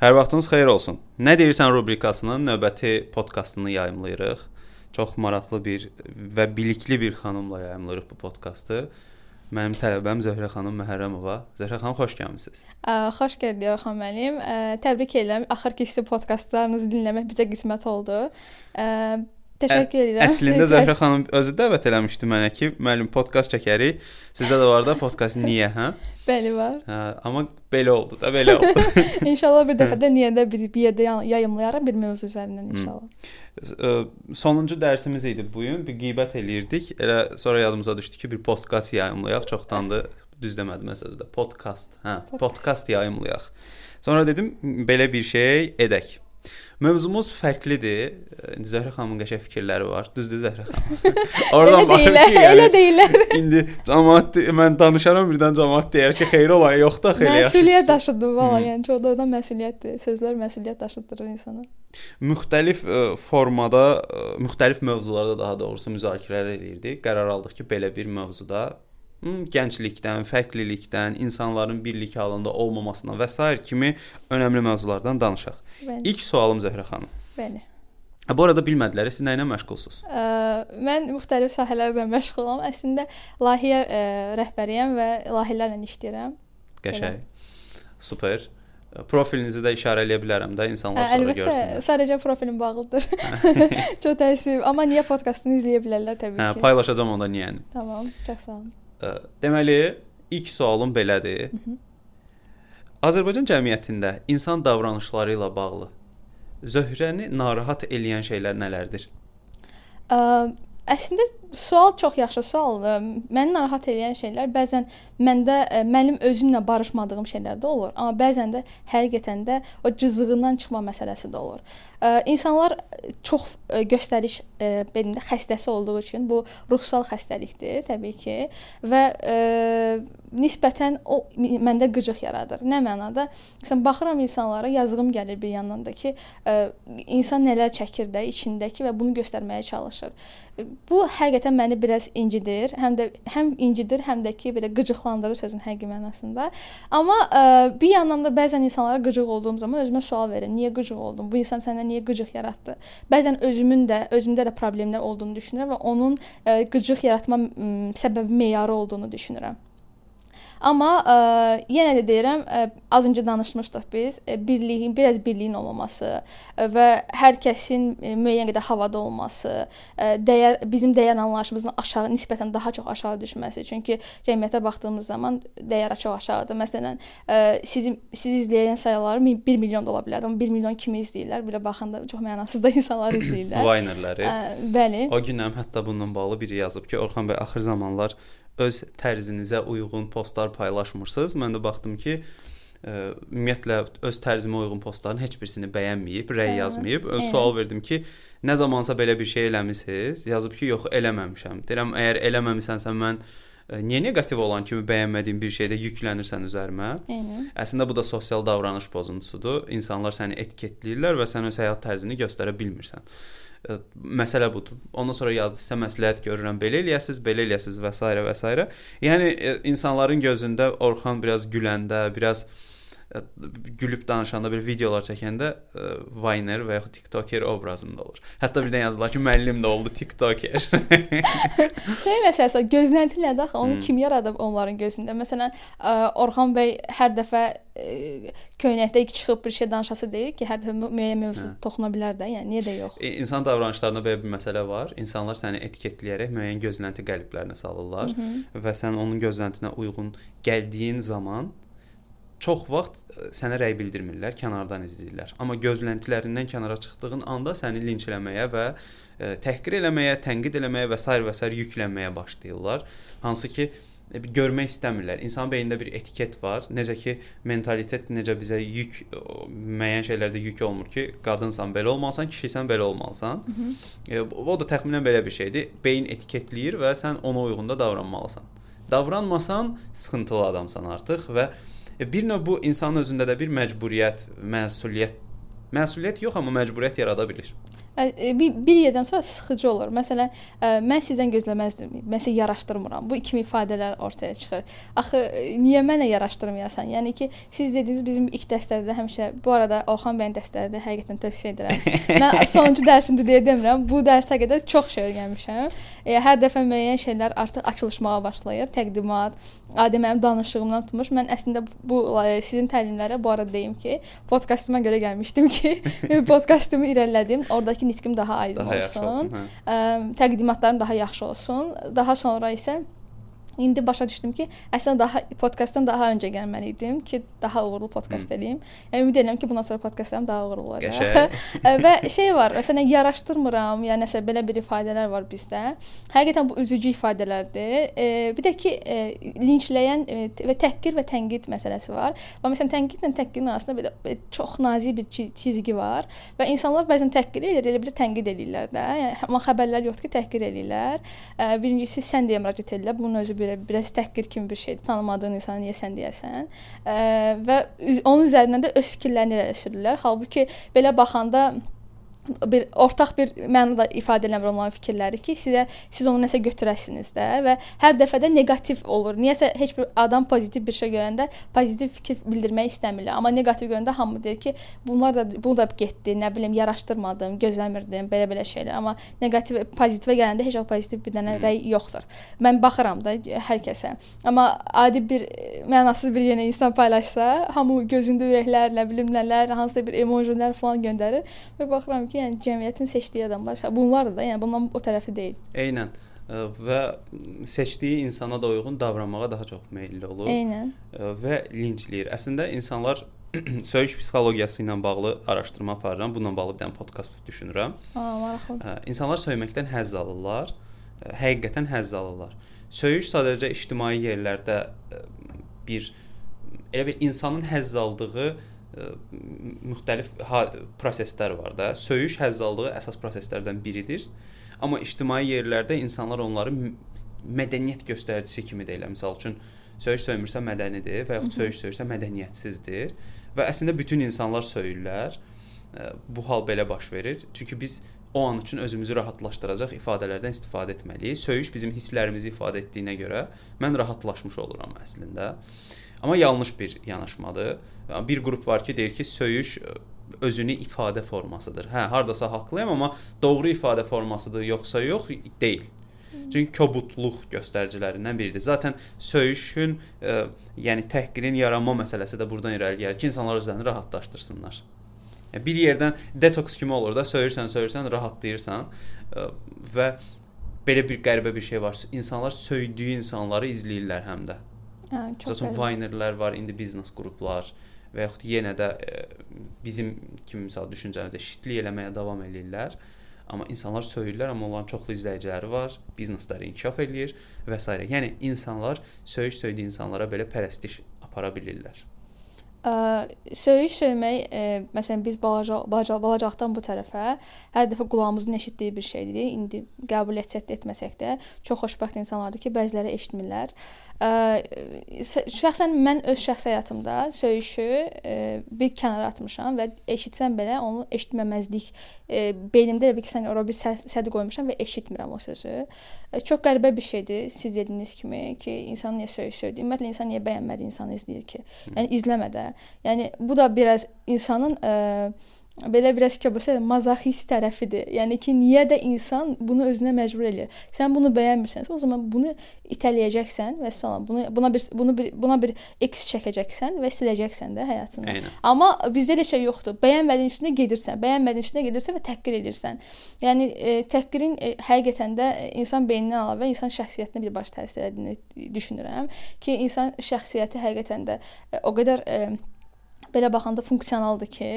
Hər vaxtınız xeyir olsun. Nə deyirsən rubrikasının növbəti podkastını yayımlayırıq. Çox maraqlı bir və bilikli bir xanımla yayımlayırıq bu podkastı. Mənim tələbəm Zöhrə xanım Məhərrəmova. Zöhrə xanım xoş gəlmisiniz. Xoş gəldiniz Orxan müəllim. Təbrik edirəm. Axırki sizin podkastlarınızı dinləmək bizə qismət oldu. Təşəkkür edirəm. Əslində Zəhrə xanım özü dəvət eləmişdi mənə ki, müəllim podkast çəkərik. Sizdə də var da podkast niyə, hə? Bəli var. Hə, amma belə oldu da, belə oldu. inşallah bir dəfə də niyədə bir, bir yerdə yayımlayarıq bir mövzu üzərindən inşallah. Sonuncu dərsimiz idi bu gün. Bir qeybət eləyirdik. Elə sonra yadımıza düşdü ki, bir podkast yayımlayaq. Çoxdandır düz demədim sözdə. Podkast. Hə, podkast yayımlayaq. Sonra dedim belə bir şey edək. Mövzumuz fərqlidir. Zəhra xanımın qəşəng fikirləri var. Düzdür Zəhra xanım? Oradan baxır ki, yəni, elə deyirlər. indi cəmaət mən danışaram birdən cəmaət deyər ki, xeyir ola, yox da xeyir yaxşı. Məsuliyyət daşıdı valla, yəni çox da məsuliyyətdir. Sözlər məsuliyyət daşıdırır insana. Müxtəlif ə, formada, ə, müxtəlif mövzularda daha doğrusu müzakirələr eləyirdik. Qərar aldıq ki, belə bir mövzuda gənclikdən, fərqlilikdən, insanların birlik halında olmamasından və s. kimi önəmli mövzulardan danışaq. Bəli. İlk sualım Zəhrə xanım. Bəli. Bu arada bilmədilər, siz nə ilə məşğulsunuz? Ə, mən müxtəlif sahələrlə məşğulam. Əslində layihə ə, rəhbəriyəm və layihələrlə işləyirəm. Qəşəng. Super. Profilinizi də işarə eləyə bilərəm də insanlar sonra Əlbəttə, görsünlər. Əlbəttə, sadəcə profilim bağlıdır. çox təəssüf, amma niyə podkastını izləyə bilərlər təbii hə, ki. Hə, paylaşacağam onda niyəni. Tamam, çox sağ olun. Deməli, ilk sualım belədir. Hı -hı. Azərbaycan cəmiyyətində insan davranışları ilə bağlı Zöhrəni narahat eləyən şeylər nələrdir? Ə, əslində sual çox yaxşı sualdır. Məni narahat edən şeylər bəzən məndə ə, mənim özümlə barışmadığım şeylər də olur, amma bəzən də həqiqətən də o cızığından çıxma məsələsi də olur. Ə, insanlar çox ə, göstəriş belində xəstəsi olduğu üçün bu ruhsal xəstəlikdir təbii ki və nisbətən o məndə qıcıq yaradır. Nə mənada? Məsələn, baxıram insanlara, yazığım gəlir bir yandan da ki, insan nələr çəkir də içindəki və bunu göstərməyə çalışır. Bu həqiqətən məni biraz incidir. Həm də həm incidir, həm də ki belə qıcıqlandırır sözün həqiqi mənasında. Amma ə, bir yandan da bəzən insanlara qıcıq olduğum zaman özümə sual verirəm. Niyə qıcıq oldum? Bu insan səndə niyə qıcıq yaratdı? Bəzən özümün də özümdə də problemlər olduğunu düşünürəm və onun ə, qıcıq yaratma ə, səbəbi meyarı olduğunu düşünürəm. Amma ə, yenə də deyirəm, ə, az öncə danışmışdıq biz, ə, birliyin, biraz birliyin olmaması ə, və hər kəsin ə, müəyyən qədər havada olması, ə, dəyər bizim dəyər anlayışımızın aşağı nisbətən daha çox aşağı düşməsi. Çünki cəmiyyətə baxdığımız zaman dəyər çox aşağıdır. Məsələn, ə, sizin siz izləyən sayıları 1 milyon da ola bilər, amma 1 milyon kimi izləyirlər? Belə baxanda çox mənasız da insanlar izləyirlər. Vaynerləri. Bəli. O gündən hətta bununla bağlı biri yazıb ki, Orxan bəy axır zamanlar öz tərzinizə uyğun postlar paylaşmırsınız. Mən də baxdım ki, ə, ümumiyyətlə öz tərzimə uyğun postların heç birisini bəyənməyib, rəy yazmayıb. Ön sual verdim ki, nə zamansa belə bir şey eləmisiniz? Yazıb ki, yox, eləməmişəm. Deyirəm, əgər eləməmisənsə mən ə, niyə neqativ olan kimi bəyənmədiyim bir şeydə yüklənirsən üzərimə? Eynən. Əslində bu da sosial davranış pozuntusudur. İnsanlar səni etiketləyirlər və sən öz həyat tərzini göstərə bilmirsən məsələ budur. Ondan sonra yazdı sizə məsləhət görürəm, belə eləyəsiz, belə eləyəsiz və s. və s. Yəni insanların gözündə Orxan biraz güləndə, biraz gülüb danışanda bir videolar çəkəndə ə, Viner və yaxud TikToker obrazında olur. Hətta birdən yazdılar ki, müəllim də oldu TikToker. şey məsələsi gözlənti nədir axı? Onu hmm. kim yaradıb onların gözündə? Məsələn, ə, Orxan bəy hər dəfə ə, köynəkdə çıxıb bir şey danışası deyir ki, hər dəfə müəyyən mövzu hə. toxuna bilər də. Yəni niyə də yox? E, insan davranışlarında belə bir məsələ var. İnsanlar səni etiketləyərək müəyyən gözlənti qəliblərinə salırlar Hı -hı. və sən onun gözləntinə uyğun gəldiyin zaman çox vaxt e, sənə rəy bildirmirlər, kənardan izləyirlər. Amma gözləntilərindən kənara çıxdığın anda səni linçləməyə və e, təhqir eləməyə, tənqid eləməyə və s. və s. yüklənməyə başlayırlar. Hansı ki e, görmək istəmirlər. İnsan beynində bir etiket var. Necə ki mentalitet necə bizə yük müəyyən şeylərdə yük olmur ki, qadınsan belə olmalısan, kişisən belə olmalısan. Hı -hı. O da təxminən belə bir şeydir. Beyin etiketləyir və sən ona uyğun da davranmalısan. Davranmasan sıxıntılı adamsan artıq və bir növ bu insanın özündə də bir məcburiyyət, məsuliyyət, məsuliyyət yox, amma məcburiyyət yarada bilir. E, bir, bir yerdən sonra sıxıcı olur. Məsələn, mən sizdən gözləməzdim. Məsələn, yaraşdırmıram. Bu kimi ifadələr ortaya çıxır. Axı niyə mənə yaraşdırmayasan? Yəni ki, siz dediniz bizim ilk dərslərdə həmişə bu arada Orxan bəyin dərslərində həqiqətən tövsiyə edirəm. mən sonuncu dərsimdir deyə demirəm. Bu dərsə qədər çox şey öyrənmişəm. E, hər dəfə müəyyən şeylər artıq açılışmağa başlayır. Təqdimat, adi mənim danışığımdan tutmuş. Mən əslində bu sizin təlimlərə bu arada deyim ki, podkastıma görə gəlmişdim ki, podkastımı irəlilədim. Oradakı nitqim daha aydın Daha olsun. yaxşı olsun, hə. Ə, təqdimatlarım daha yaxşı olsun. Daha sonra isə İndi başa düşdüm ki, əslində daha podkastdan daha öncə gəlməli idim ki, daha uğurlu podkast eləyim. Yəni ümid edirəm ki, bundan sonra podkastlarım daha uğurlu olacaq. Və şey var, məsələn, yaraşdırmıram, ya nəsə belə bir ifadələr var bizdə. Həqiqətən bu üzücü ifadələrdir. E, bir də ki, e, linçləyən e, və təhqir və tənqid məsələsi var. Və məsələn, tənqidlə təhqirin arasında belə, belə çox nazik bir çi- çizgi var və insanlar bəzən təhqir edir, elə bir tənqid eləyirlər də. Yəni amma xəbərlər yoxdur ki, təhqir eləyirlər. E, birincisi sən deyə müraciət edirlər. Bunun özü belə biraz təhqir kimi bir şeydir. Tanımadığın insana niyə sən deyəsən? Və onun üzərindən də öz fikirlərini irəli sürürlər. Halbuki belə baxanda bir ortaq bir mənada ifadə eləmir onların fikirləri ki, sizə siz onu nəsə götürəsiniz də və hər dəfə də neqativ olur. Niyəsə heç bir adam pozitiv bir şey görəndə pozitiv fikir bildirmək istəmirlər, amma neqativ görəndə hamı deyir ki, bunlar da bu da getdi, nə bilim, yaraşdırmadım, gözləmirdim, belə-belə şeylər. Amma neqativ pozitivə gələndə heç o pozitiv bir dənə rəy yoxdur. Mən baxıram da hər kəsə. Amma adi bir mənasız bir yenə insan paylaşsa, hamı gözündə ürəklər, nə bilim nələr, hansısa bir emojilər falan göndərir və baxıram ki, yəni cəmiyyətin seçdiyi adamlar bunlar da, yəni bundan o tərəfi deyil. Eynən Ə, və seçdiyi insana da uyğun davranmağa daha çox meylli olur Eynən. ə, və linçləyir. Əslində insanlar söyüş psixologiyası ilə bağlı araşdırma aparıram. Bununla bağlı bir dənə podkast düşünürəm. Aa, maraqlı. Ə, İnsanlar söyməkdən həzz alırlar. Həqiqətən həzz alırlar. Söyüş sadəcə ictimai yerlərdə bir elə bir insanın həzz aldığı müxtəlif proseslər var da. Söyüş həzz aldığı əsas proseslərdən biridir. Amma ictimai yerlərdə insanlar onları mədəniyyət göstəricisi kimi deyirlər. Məsəl üçün söyüş söymürsə mədənidir və yaxud söyüş söyürsə mədəniyyətsizdir. Və əslində bütün insanlar söyürlər. Bu hal belə baş verir. Çünki biz o an üçün özümüzü rahatlaşdıracaq ifadələrdən istifadə etməliyik. Söyüş bizim hisslərimizi ifadə etdiyinə görə mən rahatlaşmış oluram əslində. Amma yanlış bir yanaşmadır. Bir qrup var ki, deyir ki, söyüş ə, özünü ifadə formasıdır. Hə, hardasa haqlıyam, amma doğru ifadə formasıdır yoxsa yox deyil. Çünki kobudluq göstəricilərindən biridir. Zaten söyüşün, ə, yəni təhqirin yaranma məsələsi də burdan irəli gəlir ki, insanlar özlərini rahatlaşdırsınlar. Yəni bir yerdən detoks kimi olur da, söyürsən, söyürsən, rahatlayırsan ə, və belə bir qəribə bir şey var. İnsanlar söydüyü insanları izləyirlər həm də. Hə, çox Zaten qəribə. Vinerlər var, indi biznes qruplar və yaxud yenə də e, bizim kimi misal düşüncəmizdə şitlik eləməyə davam eləyirlər. Amma insanlar söyürlər, amma onların çoxlu izləyiciləri var, biznesləri inkişaf eləyir və s. Yəni insanlar söyüş söydüyü insanlara belə pərəstiş apara bilirlər. Ə, söyüş söymək, ə, məsələn biz balaca balaca balacaqdan bu tərəfə hər dəfə qulağımızın eşitdiyi bir şeydir. İndi qəbul etsək də etməsək də çox xoşbəxt insanlardır ki, bəziləri eşitmirlər. Ə, sə- şəxsən mən öz şəxsi həyatımda söyüşü ə, bir kənara atmışam və eşitsəm belə onu eşitməməzlik ə, beynimdə elə bir ki, sən ora bir sə- səd qoymuşam və eşitmirəm o sözü. Ə, çox qəribə bir şeydir siz dediyiniz kimi ki, insan niyə söyüş söyləyir? Ümumiyyətlə insan niyə bəyənmədiyi insanı izləyir ki? Yəni izləmə də. Yəni bu da biraz insanın ə, belə biraz köbəsə mazoxist tərəfidir. Yəni ki, niyə də insan bunu özünə məcbur eləyir? Sən bunu bəyənmirsənsə, o zaman bunu itələyəcəksən və salam. Bunu buna bir bunu bir buna bir X çəkəcəksən və siləcəksən də həyatından. Eynən. Amma bizdə elə şey yoxdur. Bəyənmədiyin üstünə gedirsən, bəyənmədiyin üstünə gedirsən və təhqir edirsən. Yəni e, təhqirin e, həqiqətən də insan beyninə əlavə insan şəxsiyyətinə birbaşa təsir etdiyini düşünürəm ki, insan şəxsiyyəti həqiqətən də e, o qədər e, belə baxanda funksionaldır ki,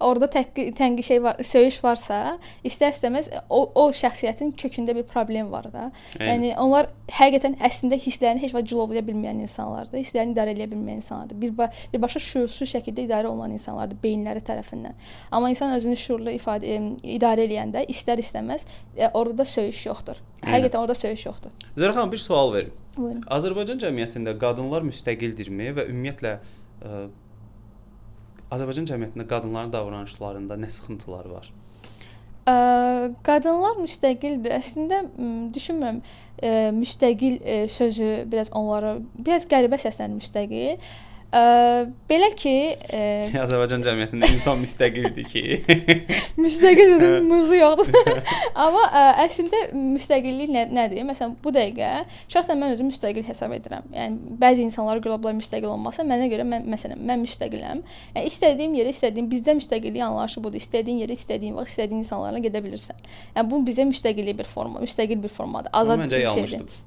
orada təhqi, tənqi şey var, söyüş varsa, istər-istəməz o o şəxsiyyətin kökündə bir problem var da. Eynən. Yəni onlar həqiqətən əslində hisslərini heç vaxt cilovlaya bilməyən insanlardır, hisslərini idarə edə bilməyən insanlardır. Bir birbaşa şuursuz şəkildə idarə olunan insanlardır beyinləri tərəfindən. Amma insan özünü şuurlu ifadə e, idarə eləyəndə istər-istəməz e, orada söyüş yoxdur. Həqiqətən orada söyüş yoxdur. Zərxan bir sual verim. Buyurun. Azərbaycan cəmiyyətində qadınlar müstəqildirmi və ümumiyyətlə ə, Azərbaycan cəmiyyətində qadınların davranışlarında nə sıxıntılar var? Ə, qadınlar müstəqildir. Əslində düşünmürəm ə, müstəqil ə, sözü biraz onlara biraz qəribə səslənir müstəqil. Ə, belə ki, ə, Azərbaycan cəmiyyətində insan müstəqildir ki. müstəqil sözün muzu yoxdur. Amma ə, əslində müstəqillik nə, nədir? Məsələn, bu dəqiqə şəxsən mən özümü müstəqil hesab edirəm. Yəni bəzi insanlara görə bunlar müstəqil olmasa, mənə görə mən məsələn mən müstəqiləm. Yəni istədiyim yerə, istədiyim bizdə müstəqillik anlayışı budur. İstədiyin yerə, istədiyin vaxt, istədiyin insanlarla gedə bilirsən. Yəni bu bizə müstəqillik bir forma, müstəqil bir formadır. Azad Məncə bir yanlışdır.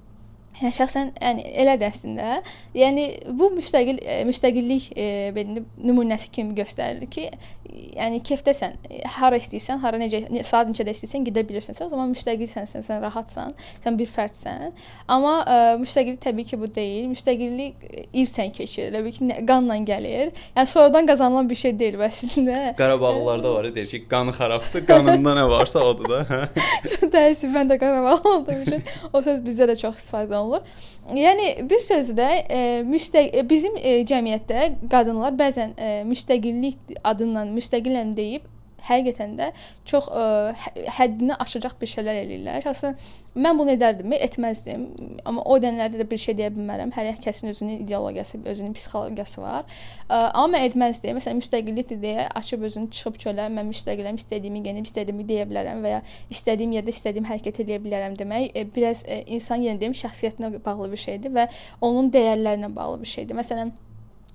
Hə, şəxsən yəni elədir əslində. Yəni bu müstəqil e, müstəqillik e, belə nümunəsi kimi göstərir ki, yəni kefdəsən, e, hara istəyirsən, hara necə ne, saat neçədə istəyirsən gedə bilirsən. Sən o zaman müstəqilsən, sən, sən rahatsan, sən bir fərdsən. Amma ə, müstəqillik təbii ki, bu deyil. Müstəqillik e, irsən keçir. Təbii ki, nə- qanla gəlir. Yəni sonradan qazanılan bir şey deyil əslində. Qarabağlılarda var, deyir ki, qanı xarabdır, qanında nə varsa odur da. Çox təəssüf, mən də Qarabağ olduğum üçün o söz bizdə də çox istifadə olunur. Yəni bir sözlə e, müstəq e, bizim e, cəmiyyətdə qadınlar bəzən e, müstəqillik adından müstəqiləm deyib həqiqətən də çox ə, hə- həddini aşacaq bir şeylər eləyirlər. Əslində mən bunu edərdim, etməzdim. Amma o dənələrdə də bir şey deyə bilmərəm. Hər kəsin özünün ideologiyası, özünün psixologiyası var. Ə, amma mən etməzdim. Məsələn, müstəqillikdir deyə açıb özünü çıxıb çölə, mən müstəqiləm, istədiyimi geyinib, istədiyimi deyə bilərəm və ya istədiyim yerdə istədiyim hərəkət edə bilərəm demək e, biraz e, insan yenə deyim şəxsiyyətinə bağlı bir şeydir və onun dəyərlərinə bağlı bir şeydir. Məsələn,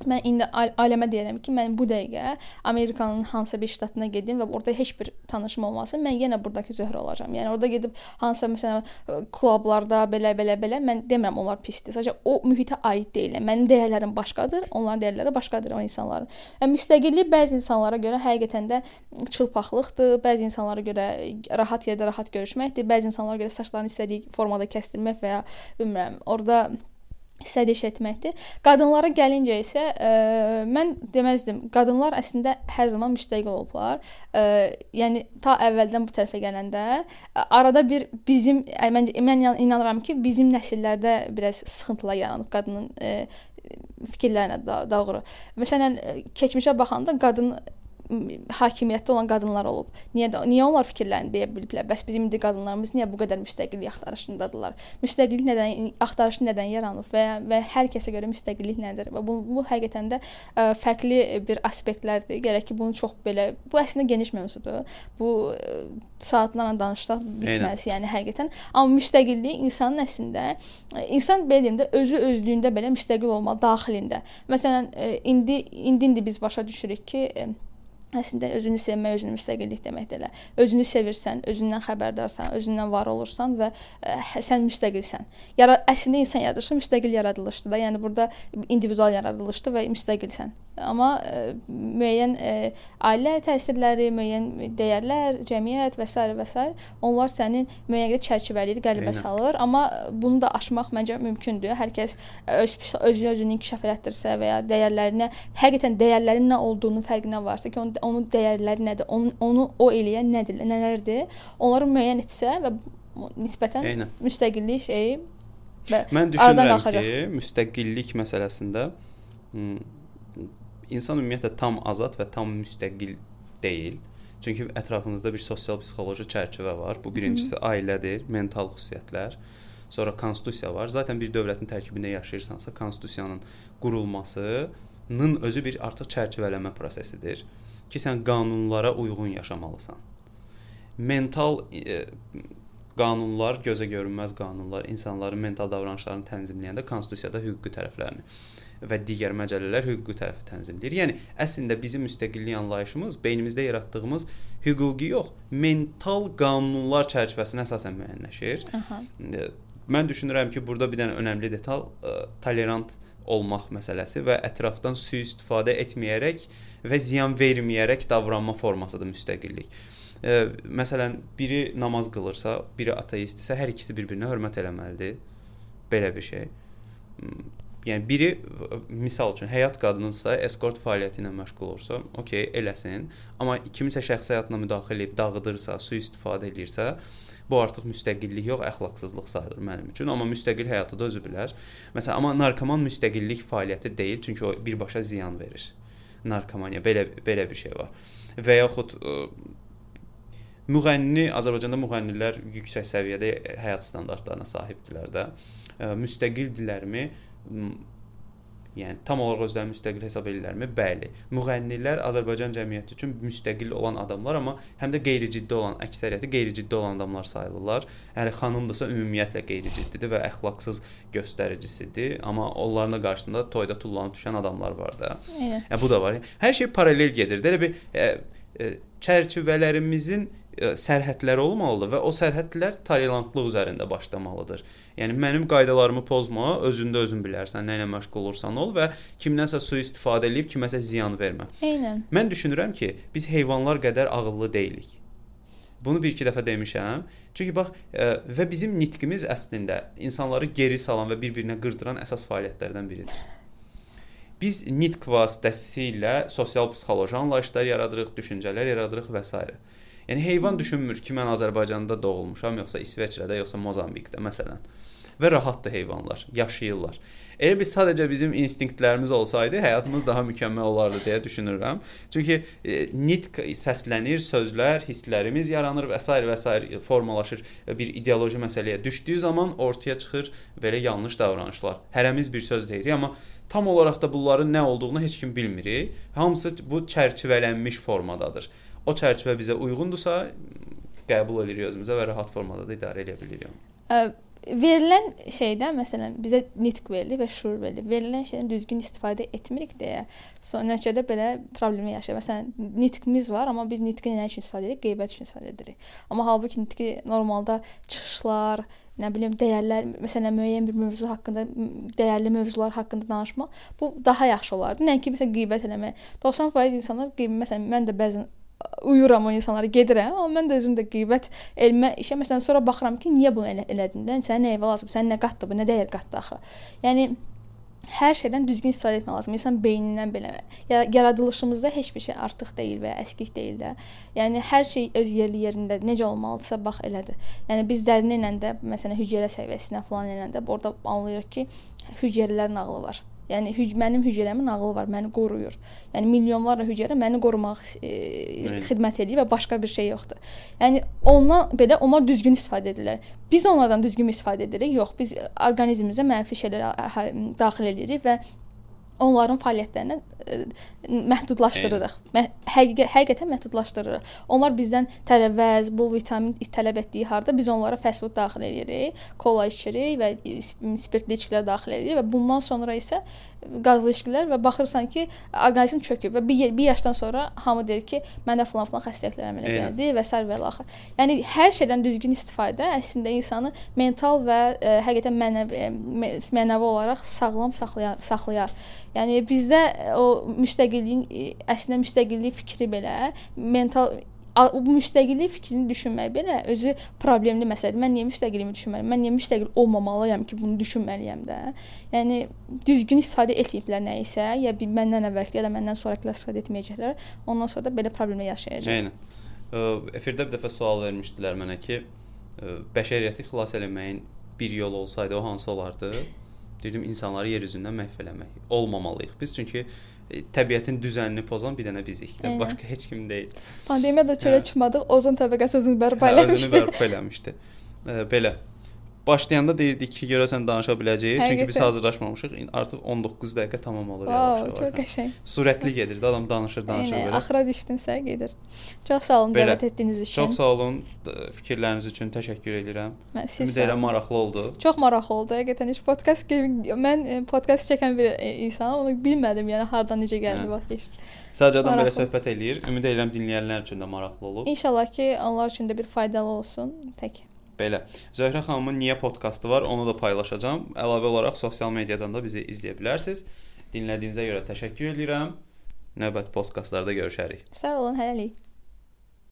Mən indi ail- ailəmə deyirəm ki, mən bu dəqiqə Amerikanın hansısa bir ştatına gedim və orada heç bir tanışım olmasın, mən yenə burdakı Zöhrə olacağam. Yəni orada gedib hansısa məsələn klublarda belə belə mən demirəm onlar pisdir. Sadəcə o mühitə aid deyiləm. Mənim dəyərlərim başqadır, onların dəyərləri başqadır o insanların. Və müstəqillik bəzi insanlara görə həqiqətən də çılpaqlıqdır, bəzi insanlara görə rahat yerdə rahat görüşməkdir, bəzi insanlara görə saçlarını istədiyi formada kəstirmək və ya bilmirəm, orada şey etməkdir. Qadınlara gəlincə isə ə, mən deməzdim. Qadınlar əslində hər zaman müstəqil olublar. Ə, yəni ta əvvəldən bu tərəfə gələndə ə, arada bir bizim ə, mən mən inan- inanıram ki, bizim nəsillərdə biraz sıxıntılar yaranıb qadının ə, fikirlərinə da, doğru. Məsələn, keçmişə baxanda qadın hakimiyyətdə olan qadınlar olub. Niyə də niyə onlar fikirlərini deyə biliblər? Bəs bizim indi qadınlarımız niyə bu qədər müstəqillik axtarışındadılar? Müstəqillik nədən axtarışı nədən yaranıb və və hər kəsə görə müstəqillik nədir? Və bu bu həqiqətən də ə, fərqli bir aspektlərdir. Gərək ki, bunu çox belə bu əslində geniş mövzudur. Bu ə, saatlarla danışsaq bitməz, yəni həqiqətən. Amma müstəqillik insanın əslində insan belə deyim də özü özlüyündə belə müstəqil olmalı daxilində. Məsələn, ə, indi indi indi biz başa düşürük ki, ə, Əslində özünü sevmək, özünü müstəqillik deməkdir elə. Özünü sevirsən, özündən xəbərdarsan, özündən var olursan və ə, hə- sən müstəqilsən. Yara əslində insan yaradılışı müstəqil yaradılışdır da. Yəni burada individual yaradılışdır və müstəqilsən. Amma ə, müəyyən ə, ailə təsirləri, müəyyən dəyərlər, cəmiyyət və s. və s. onlar sənin müəyyən qədər çərçivələyir, qəlbə Eynən. salır, amma bunu da aşmaq məncə mümkündür. Hər kəs öz özünü özünü inkişaf elətdirsə və ya dəyərlərinə, həqiqətən dəyərlərin nə olduğunu fərqinə varsa ki, onun, onun dəyərləri nədir, onu, onu o eləyən nədir, nələrdir, onları müəyyən etsə və nisbətən Eynən. müstəqillik şeyi Mən düşünürəm ki, müstəqillik məsələsində m, insan ümumiyyətlə tam azad və tam müstəqil deyil. Çünki ətrafımızda bir sosial psixoloji çərçivə var. Bu birincisi ailədir, mental xüsusiyyətlər. Sonra konstitusiya var. Zaten bir dövlətin tərkibində yaşayırsansa, konstitusiyanın qurulmasının özü bir artıq çərçivələmə prosesidir ki, sən qanunlara uyğun yaşamalısan. Mental e, qanunlar, gözə görünməz qanunlar insanların mental davranışlarını tənzimləyəndə konstitusiyada hüquqi tərəflərini və digər məcəllələr hüquqi tərəfi tənzimləyir. Yəni əslində bizim müstəqillik anlayışımız beynimizdə yaratdığımız hüquqi yox, mental qanunlar çərçivəsinə əsasən müəyyənləşir. Aha. Mən düşünürəm ki, burada bir dənə önəmli detal ə, tolerant olmaq məsələsi və ətrafdan sui-istifadə etməyərək və ziyan verməyərək davranma formasıdır müstəqillik. Ə, məsələn, biri namaz qılırsa, biri ateistdirsə, hər ikisi bir-birinə hörmət eləməlidir. Belə bir şey. Yəni biri misal üçün həyat qadınınsa, eskort fəaliyyəti ilə məşğul olursa, okey, eləsin. Amma kimisə şəxsi həyatına müdaxilə edib dağıdırsa, sui-istifadə eləyirsə, bu artıq müstəqillik yox, əxlaqsızlıq sayılır mənim üçün. Amma müstəqil həyatı da özü bilər. Məsələn, amma narkoman müstəqillik fəaliyyəti deyil, çünki o birbaşa ziyan verir. Narkomaniya belə belə bir şey var. Və yaxud ə, müğənni Azərbaycanda müğənnilər yüksək səviyyədə həyat standartlarına sahibdirlər də. Müstəqildirlərmi? Yəni tam olaraq özlərini müstəqil hesab edirlərmi? Bəli. Müğənnilər Azərbaycan cəmiyyəti üçün müstəqil olan adamlar, amma həm də qeyri-ciddi olan, əksəriyyəti qeyri-ciddi olan adamlar sayılırlar. Yəni xanımdırsa ümumiyyətlə qeyri-ciddidir və əxlaqsız göstəricisidir, amma onların da qarşısında toyda tullanıb düşən adamlar var da. Yəni bu da var. Hər şey paralel gedir. Elə bir e, e, çərçivələrimizin e, sərhədləri olmalıdır və o sərhədlər tolerantlıq üzərində başlamalıdır. Yəni mənim qaydalarımı pozma, özündə özün bilərsən, nə ilə məşğul olursan ol və kimdənsə sui-istifadə edib kiməsə ziyan vermə. Eynən. Mən düşünürəm ki, biz heyvanlar qədər ağıllı deyilik. Bunu bir iki dəfə demişəm. Çünki bax ə, və bizim nitqimiz əslində insanları geri salan və bir-birinə qırdıran əsas fəaliyyətlərdən biridir. Biz nitq vasitəsilə sosial psixoloji anlayışlar yaradırıq, düşüncələr yaradırıq və s. Yəni heyvan düşünmür ki, mən Azərbaycanda doğulmuşam, yoxsa İsveçrədə, yoxsa Mozambikdə məsələn. Və rahatdır heyvanlar, yaşayırlar. Elə biz sadəcə bizim instinktlərimiz olsaydı, həyatımız daha mükəmməl olardı deyə düşünürəm. Çünki e, nitq səslənir, sözlər, hisslərimiz yaranır və s. və s. formalaşır bir ideoloji məsələyə düşdüyü zaman ortaya çıxır belə yanlış davranışlar. Hərəmiz bir söz deyirik, amma tam olaraq da bunların nə olduğunu heç kim bilmir. Hamısı bu çərçivələnmiş formadadır o çərçivə bizə uyğundursa, qəbul edirik özümüzə və rahat formada da idarə edə bilirik. Verilən şeydən məsələn bizə nitq verilir və şuur verilir. Verilən şeydən düzgün istifadə etmirik deyə son nəticədə belə problemi yaşayır. Məsələn, nitqimiz var, amma biz nitqi nə üçün istifadə edirik? Qeybət üçün istifadə edirik. Amma halbuki nitqi normalda çıxışlar, nə bilim dəyərlər, məsələn müəyyən bir mövzu haqqında, dəyərli mövzular haqqında danışmaq bu daha yaxşı olardı. Nəinki məsələn qeybət eləmək. 90% insanlar qeybət məsələn mən də bəzən uyuram o insanlara gedirəm, amma mən də özüm də qeybət elmə işə məsələn sonra baxıram ki, niyə bunu elə elədin? Sən sənə nəyə lazım? Sən nə qatdı bu? Nə dəyər qatdı axı? Yəni hər şeydən düzgün istifadə etmək lazımdır. İnsan beynindən belə yaradılışımızda heç bir şey artıq deyil və əskik deyil də. Yəni hər şey öz yerli yerində necə olmalıdırsa bax elədir. Yəni biz dərinə ilə də məsələn hüceyrə səviyyəsinə falan ilə də burada anlayırıq ki, hüceyrələrin ağlı var. Yəni hüc mənim hüceyrəmin ağlı var, məni qoruyur. Yəni milyonlarla hüceyrə məni qorumaq e, xidmət edir və başqa bir şey yoxdur. Yəni ondan belə onlar düzgün istifadə edirlər. Biz onlardan düzgün istifadə edirik? Yox, biz orqanizmimizə mənfi şeylər daxil edirik və onların fəaliyyətlərini e, məhdudlaşdırırıq. Mə həqiqə həqiqətən məhdudlaşdırırıq. Onlar bizdən tərəvəz, bol vitamin tələb etdiyi harda biz onlara fast food daxil edirik, kola içirik və spirtli içkilər daxil edirik və bundan sonra isə qazlı içkilər və baxırsan ki, orqanizm çöküb və bir, bir yaşdan sonra hamı deyir ki, məndə falan-falan xəstəliklər əmələ gəldi və sər və axır. Yəni hər şeydən düzgün istifadə əslində insanı mental və ə, e, həqiqətən mənəvi e, mənəvi olaraq sağlam saxlayar, saxlayar. Yəni bizdə o müstəqilliyin əslində müstəqillik fikri belə mental bu müstəqillik fikrini düşünmək belə özü problemli məsələdir. Mən niyə müstəqilliyimi düşünməliyəm? Mən niyə müstəqil olmamalıyam ki, bunu düşünməliyəm də? Yəni düzgün istifadə etməyiblər nə isə, ya bir məndən əvvəlki ya da məndən sonrakılar istifadə etməyəcəklər. Ondan sonra da belə problemlər yaşayacaq. Eynən. Efirdə bir dəfə sual vermişdilər mənə ki, bəşəriyyəti xilas etməyin bir yol olsaydı o hansı olardı? Dedim insanları yer üzündən məhv eləmək. Olmamalıyıq biz çünki təbiətin düzənini pozan bir dənə bizik. Də, başqa heç kim deyil. Pandemiyada çölə hə. çıxmadıq, ozon təbəqəsi özünü bərpa eləmişdi. Hə, özünü bərpa eləmişdi. E, belə başlayanda deyirdik ki, görəsən danışa biləcəyik. Çünki biz hazırlaşmamışıq. Artıq 19 dəqiqə tamam olur yavaş-yavaş. Çox qəşəng. Sürətli gedirdi. Adam danışır, danışır Eyni, belə. Axıra düşdünsə gedir. Çox sağ olun belə. dəvət etdiyiniz üçün. Çox sağ olun. Fikirləriniz üçün təşəkkür edirəm. Ümid edirəm maraqlı oldu. Çox maraqlı oldu. Həqiqətən heç podkast mən e, podkast çəkən bir e, insanam. Onu bilmədim. Yəni hardan necə gəldi hə. vaxt keçdi. Sadəcə adam belə söhbət eləyir. Ümid edirəm dinləyənlər üçün də maraqlı olub. İnşallah ki, onlar üçün də bir faydalı olsun. Tək. Belə. Zöhrə xanımın niyə podkastı var, onu da paylaşacağam. Əlavə olaraq sosial mediadan da bizi izləyə bilərsiniz. Dinlədiyinizə görə təşəkkür edirəm. Növbəti podkastlarda görüşərik. Sağ olun, hələlik.